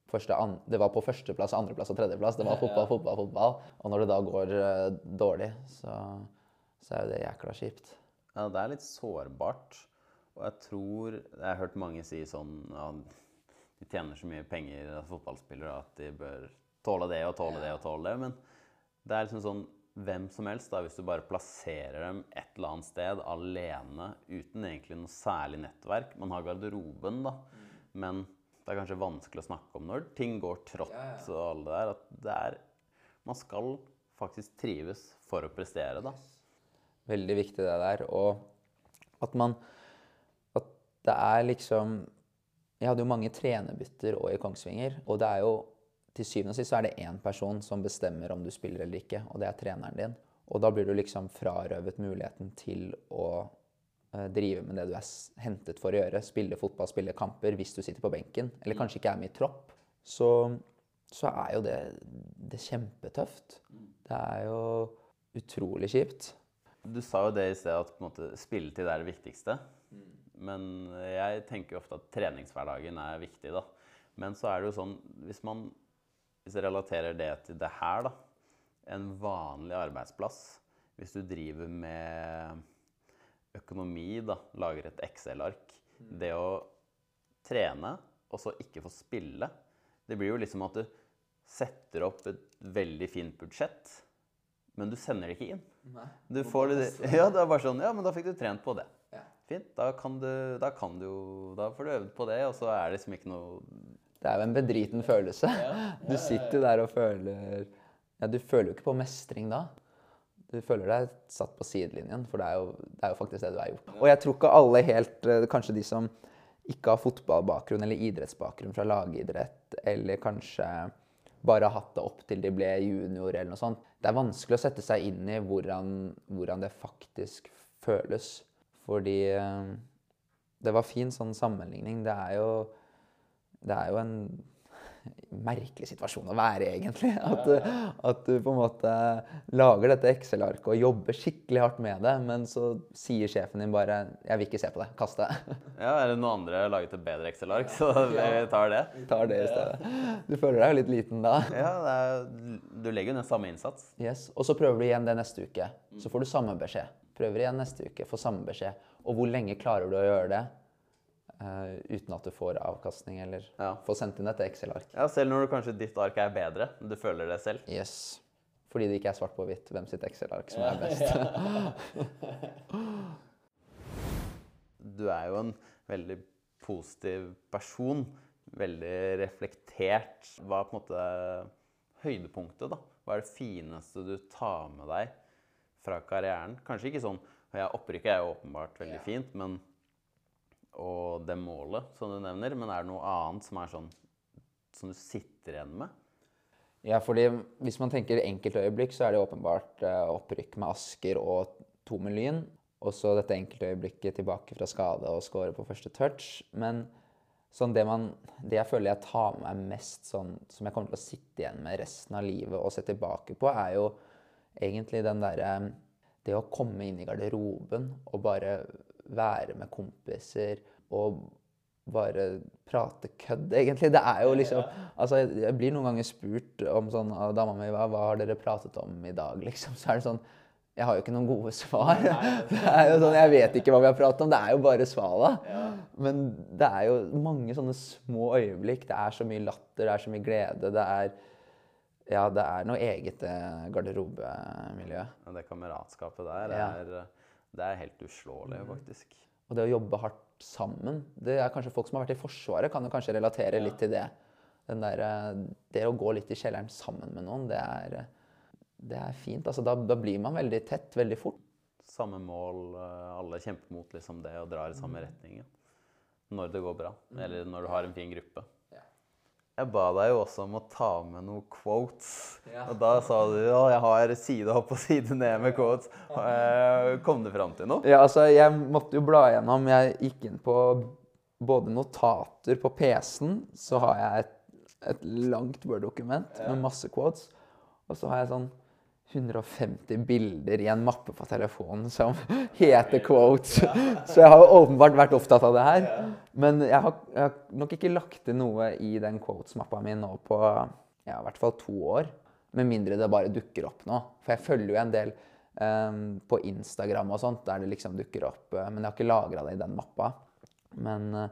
første an Det var på førsteplass, andreplass og tredjeplass. Det var fotball, fotball, fotball. Og når det da går eh, dårlig, så, så er jo det jækla kjipt. Ja, det er litt sårbart. Og jeg tror Jeg har hørt mange si sånn ja, De tjener så mye penger, fotballspillere, at de bør tåle det og tåle det og tåle det. Men det er liksom sånn hvem som helst, da, hvis du bare plasserer dem et eller annet sted alene uten egentlig noe særlig nettverk Man har garderoben, da, men det er kanskje vanskelig å snakke om når ting går trått og alle det der. At det er Man skal faktisk trives for å prestere, da. Veldig viktig det der. Og at man At det er liksom Jeg hadde jo mange trenerbytter òg i Kongsvinger. Og det er jo til syvende og sist så er det én person som bestemmer om du spiller eller ikke, og det er treneren din. Og da blir du liksom frarøvet muligheten til å eh, drive med det du er hentet for å gjøre. Spille fotball, spille kamper hvis du sitter på benken, eller kanskje ikke er med i tropp. Så, så er jo det, det kjempetøft. Det er jo utrolig kjipt. Du sa jo det i sted at på en måte, spilletid er det viktigste. Men jeg tenker jo ofte at treningshverdagen er viktig, da. Men så er det jo sånn Hvis man hvis jeg relaterer det til det her, da. En vanlig arbeidsplass. Hvis du driver med økonomi, da, lager et Excel-ark. Det å trene og så ikke få spille, det blir jo liksom at du setter opp et veldig fint budsjett, men du sender det ikke inn. Du får det, (laughs) ja, det er bare sånn Ja, men da fikk du trent på det. Fint. Da kan du, da kan du Da får du øvd på det, og så er det liksom ikke noe Det er jo en bedriten følelse. (laughs) Du sitter der og føler Ja, du føler jo ikke på mestring da. Du føler deg satt på sidelinjen, for det er jo, det er jo faktisk det du har gjort. Og jeg tror ikke alle helt eh, Kanskje de som ikke har fotballbakgrunn eller idrettsbakgrunn fra lagidrett, eller kanskje bare har hatt det opp til de ble junior eller noe sånt. Det er vanskelig å sette seg inn i hvordan, hvordan det faktisk føles. Fordi eh, det var fin sånn sammenligning. Det er jo, det er jo en merkelig situasjon å være i, egentlig. At, at du på en måte lager dette Excel-arket og jobber skikkelig hardt med det, men så sier sjefen din bare 'Jeg vil ikke se på det. Kast det'. (laughs) Ja, eller noen andre har laget et bedre Excel-ark, så (laughs) vi tar det. Vi tar det i stedet. Du føler deg jo litt liten da. (laughs) Ja, det er, du legger jo ned samme innsats. Yes. Og så prøver du igjen det neste uke. Så får du samme beskjed. Prøver igjen neste uke, får samme beskjed. Og hvor lenge klarer du å gjøre det eh, uten at du får avkastning eller Ja. får sendt inn et Excel-ark? Ja, Selv når du kanskje ditt ark er bedre, du føler det selv. Yes. Fordi det ikke er svart på hvitt hvem sitt Excel-ark som er best. (laughs) Du er jo en veldig positiv person. veldig reflektert. Hva er på en måte høydepunktet, da? Hva er det fineste du tar med deg fra karrieren? Kanskje ikke sånn ja, Opprykket er jo åpenbart veldig fint, men og det målet som du nevner, men er det noe annet som er sånn som du sitter igjen med? Ja, fordi hvis man tenker enkeltøyeblikk, så er det åpenbart eh, opprykk med Asker og Tomelyn. Og så dette enkeltøyeblikket tilbake fra skade og score på første touch. Men sånn det, man, det jeg føler jeg tar med meg mest, sånn, som jeg kommer til å sitte igjen med resten av livet og se tilbake på, er jo egentlig den derre Det å komme inn i garderoben og bare være med kompiser og bare prate kødd, egentlig. Det er jo liksom Altså, jeg blir noen ganger spurt om sånn av dama mi hva, hva har dere pratet om i dag, liksom. Så er det sånn Jeg har jo ikke noen gode svar. (laughs) Det er jo sånn, Jeg vet ikke hva vi har pratet om. Det er jo bare svala. Men det er jo mange sånne små øyeblikk. Det er så mye latter, det er så mye glede. Det er Ja, det er noe eget eh, garderobemiljø. Ja, det kameratskapet der Ja. Det er helt uslåelig, faktisk. Og det å jobbe hardt sammen Det er kanskje folk som har vært i Forsvaret, kan jo kanskje relatere litt til det. Den der, eh, det å gå litt i kjelleren sammen med noen, det er, det er fint. Altså, da, da blir man veldig tett veldig fort. Samme mål, eh, alle kjemper mot liksom det og drar i samme retning. Når det går bra, eller når du har en fin gruppe. Jeg ba deg jo også om å ta med noen quotes. Ja. Og da sa du at jeg har side opp og side ned med quotes. Eh, Kom du fram til noe? Ja, altså, jeg måtte jo bla igjennom. Jeg gikk inn på både notater på PC-en, så har jeg et, et langt Word-dokument med masse quotes. Og så har jeg sånn 150 bilder i en mappe på telefonen som (laughs) heter quotes. (laughs) Så jeg har åpenbart vært opptatt av det her. Men jeg har, jeg har nok ikke lagt til noe i den quotes-mappa mi nå på ja, i hvert fall to år. Med mindre det bare dukker opp nå. For jeg følger jo en del um, på Instagram og sånt, der det liksom dukker opp. eh, men jeg har ikke lagra det i den mappa. Men uh,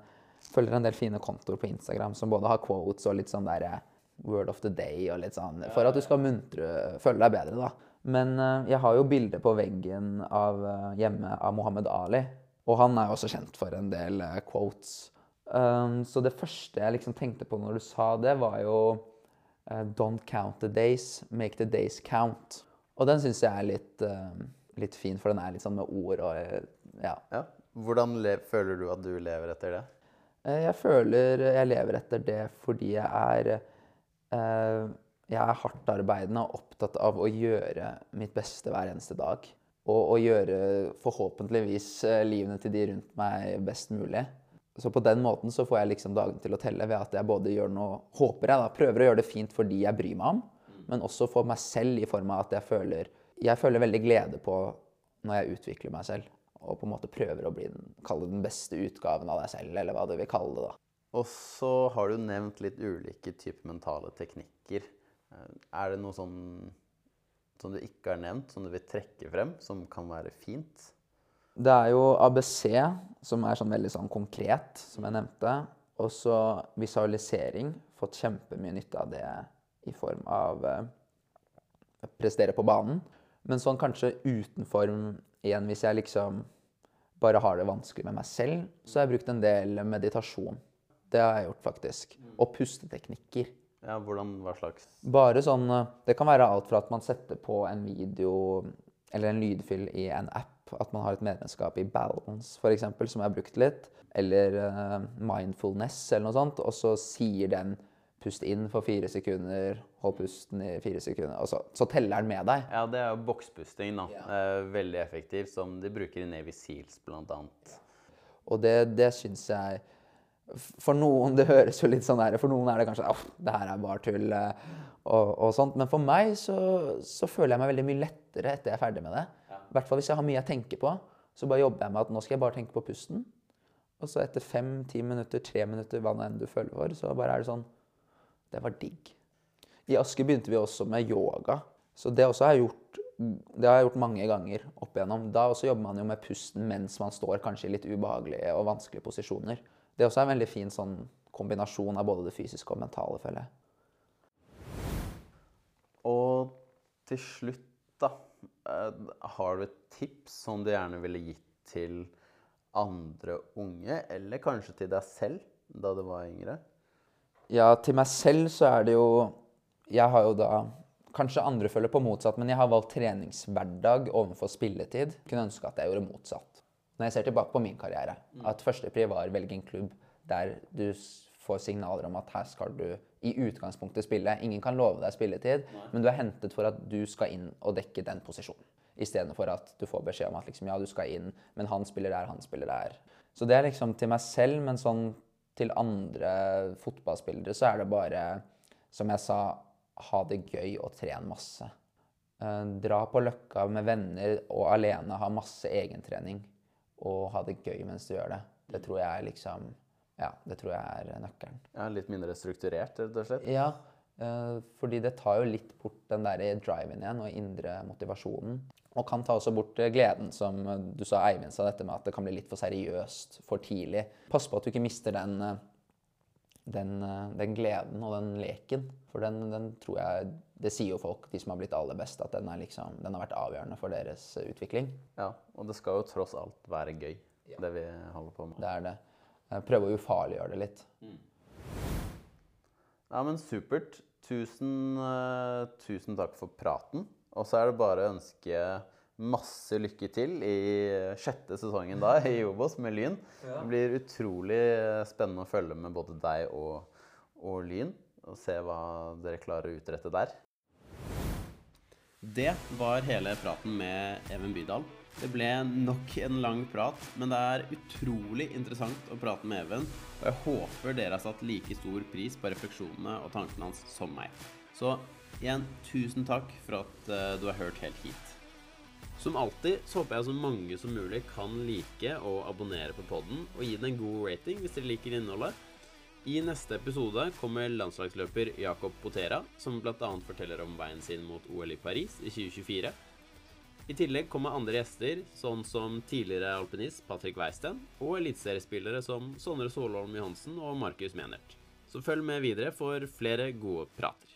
følger en del fine kontoer på Instagram som både har quotes og litt sånn der eh, word of the day og litt sånn, for at du skal muntre, føle deg bedre, da. Men eh, jeg har jo bilde på veggen av, eh, hjemme av Mohammed Ali. Og han er jo også kjent for en del eh, quotes. Um, så det første jeg liksom tenkte på når du sa det, var jo Don't count the days, make the days count. Og den syns jeg er litt, litt fin, for den er litt sånn med ord og ja. Ja. Hvordan le føler du at du lever etter det? Jeg føler jeg lever etter det fordi jeg er Jeg er hardtarbeidende og opptatt av å gjøre mitt beste hver eneste dag. Og å gjøre forhåpentligvis eh, livene til de rundt meg best mulig. Så på den måten så får jeg liksom dagen til å telle ved at jeg både gjør noe Håper jeg da, prøver å gjøre det fint for de jeg bryr meg om, men også for meg selv i form av at jeg føler Jeg føler veldig glede på når jeg utvikler meg selv. Og på en måte prøver å bli den, kalle den beste utgaven av deg selv, eller hva du vil kalle det. da. Og så har du nevnt litt ulike typer mentale teknikker. Eh, Er det noe sånn som du ikke har nevnt, som du vil trekke frem, som kan være fint? Det er jo ABC, som er sånn veldig sånn konkret, som jeg nevnte. Og så visualisering. Fått kjempemye nytte av det i form av å prestere på banen. Men sånn kanskje utenfor igjen, hvis jeg liksom bare har det vanskelig med meg selv, så har jeg brukt en del meditasjon. Det har jeg gjort, faktisk. Og pusteteknikker. Ja, hvordan, hva slags Bare sånn eh, Det kan være alt fra at man setter på en video eller en lydfyll i en app. At man har et medlemskap i Balance, f.eks., som jeg har brukt litt. Eller uh, Mindfulness eller noe sånt. Og så sier den pust inn for fire sekunder, hold pusten i fire sekunder. Og så, så teller den med deg. Ja, det er jo bokspusting, da. Ja. veldig effektivt, som de bruker i Navy Seals, blant annet. Og det, det syns jeg For noen det høres jo litt sånn der, For noen er det kanskje at det her er bare tull. eh, Og, og sånt. Men for meg så, så føler jeg meg veldig mye lettere etter jeg er ferdig med det. I hvert fall hvis jeg har mye jeg tenker på. Så bare jobber jeg med at nå skal jeg bare tenke på pusten. Og så etter fem, ti minutter, tre minutter, hva nå enn du føler for, så bare er det sånn Det var digg. I Asker begynte vi også med yoga. Så det også har jeg gjort det har jeg gjort mange ganger opp igjennom. Da også jobber man jo med pusten mens man står kanskje i litt ubehagelige og vanskelige posisjoner. Det også er en veldig fin sånn kombinasjon av både det fysiske og mentale, føler jeg. Og til slutt, da. eh, Har du et tips som du gjerne ville gitt til andre unge, eller kanskje til deg selv da du var yngre? Ja, til meg selv så er det jo Jeg har jo da Kanskje andre føler på motsatt, men jeg har valgt treningshverdag overfor spilletid. Kunne ønske at jeg gjorde motsatt. Når jeg ser tilbake på min karriere, at førstepri var velge en klubb der du får signaler om at her skal du i utgangspunktet spille. Ingen kan love deg spilletid, men du er hentet for at du skal inn og dekke den posisjonen. Istedenfor at du får beskjed om at liksom, ja, du skal inn, men han spiller der, han spiller der. Så det er liksom til meg selv, men sånn til andre fotballspillere så er det bare, som jeg sa, ha det gøy og tren masse. Eh, dra på Løkka med venner og alene, ha masse egentrening. Og ha det gøy mens du gjør det. Det tror jeg er liksom Ja, det tror jeg er nøkkelen. Ja, litt mindre strukturert, rett og slett. Ja, eh, fordi det tar jo litt bort den der driven igjen og indre motivasjonen. Og kan ta også bort eh, gleden, som eh, du sa, Eivind sa dette med at det kan bli litt for seriøst for tidlig. Pass på at du ikke mister den, den, den gleden og den leken. For den, den tror jeg Det sier jo folk, de som har blitt aller best, at den, er liksom, den har vært avgjørende for deres eh, utvikling. Ja, og det skal jo tross alt være gøy, det vi holder på med. Det er det. Eh, Prøve å ufarliggjøre det litt. Ja, men supert. Tusen, uh, tusen takk for praten. Og så er det bare å ønske masse lykke til i sjette sesongen da i Obos med Lyn. (laughs) Det blir utrolig spennende å følge med både deg og, og Lyn, og se hva dere klarer å utrette der. Det var hele praten med Even Bydal. Det ble nok en lang prat, men det er utrolig interessant å prate med Even. Og jeg håper dere har satt like stor pris på refleksjonene og tankene hans som meg. Så igjen, tusen takk for at eh, du har hørt helt hit. Som alltid så håper jeg så mange som mulig kan like og abonnere på podden, og gi den en god rating hvis dere liker innholdet. I neste episode kommer landslagsløper Jakob Potera, som bl.a. forteller om veien sin mot OL i Paris i 2024. I tillegg kommer andre gjester, sånn som tidligere alpinist Patrick Weisten, og eliteseriespillere som Sondre Solholm Johansen og Markus Menert. Så følg med videre for flere gode prater.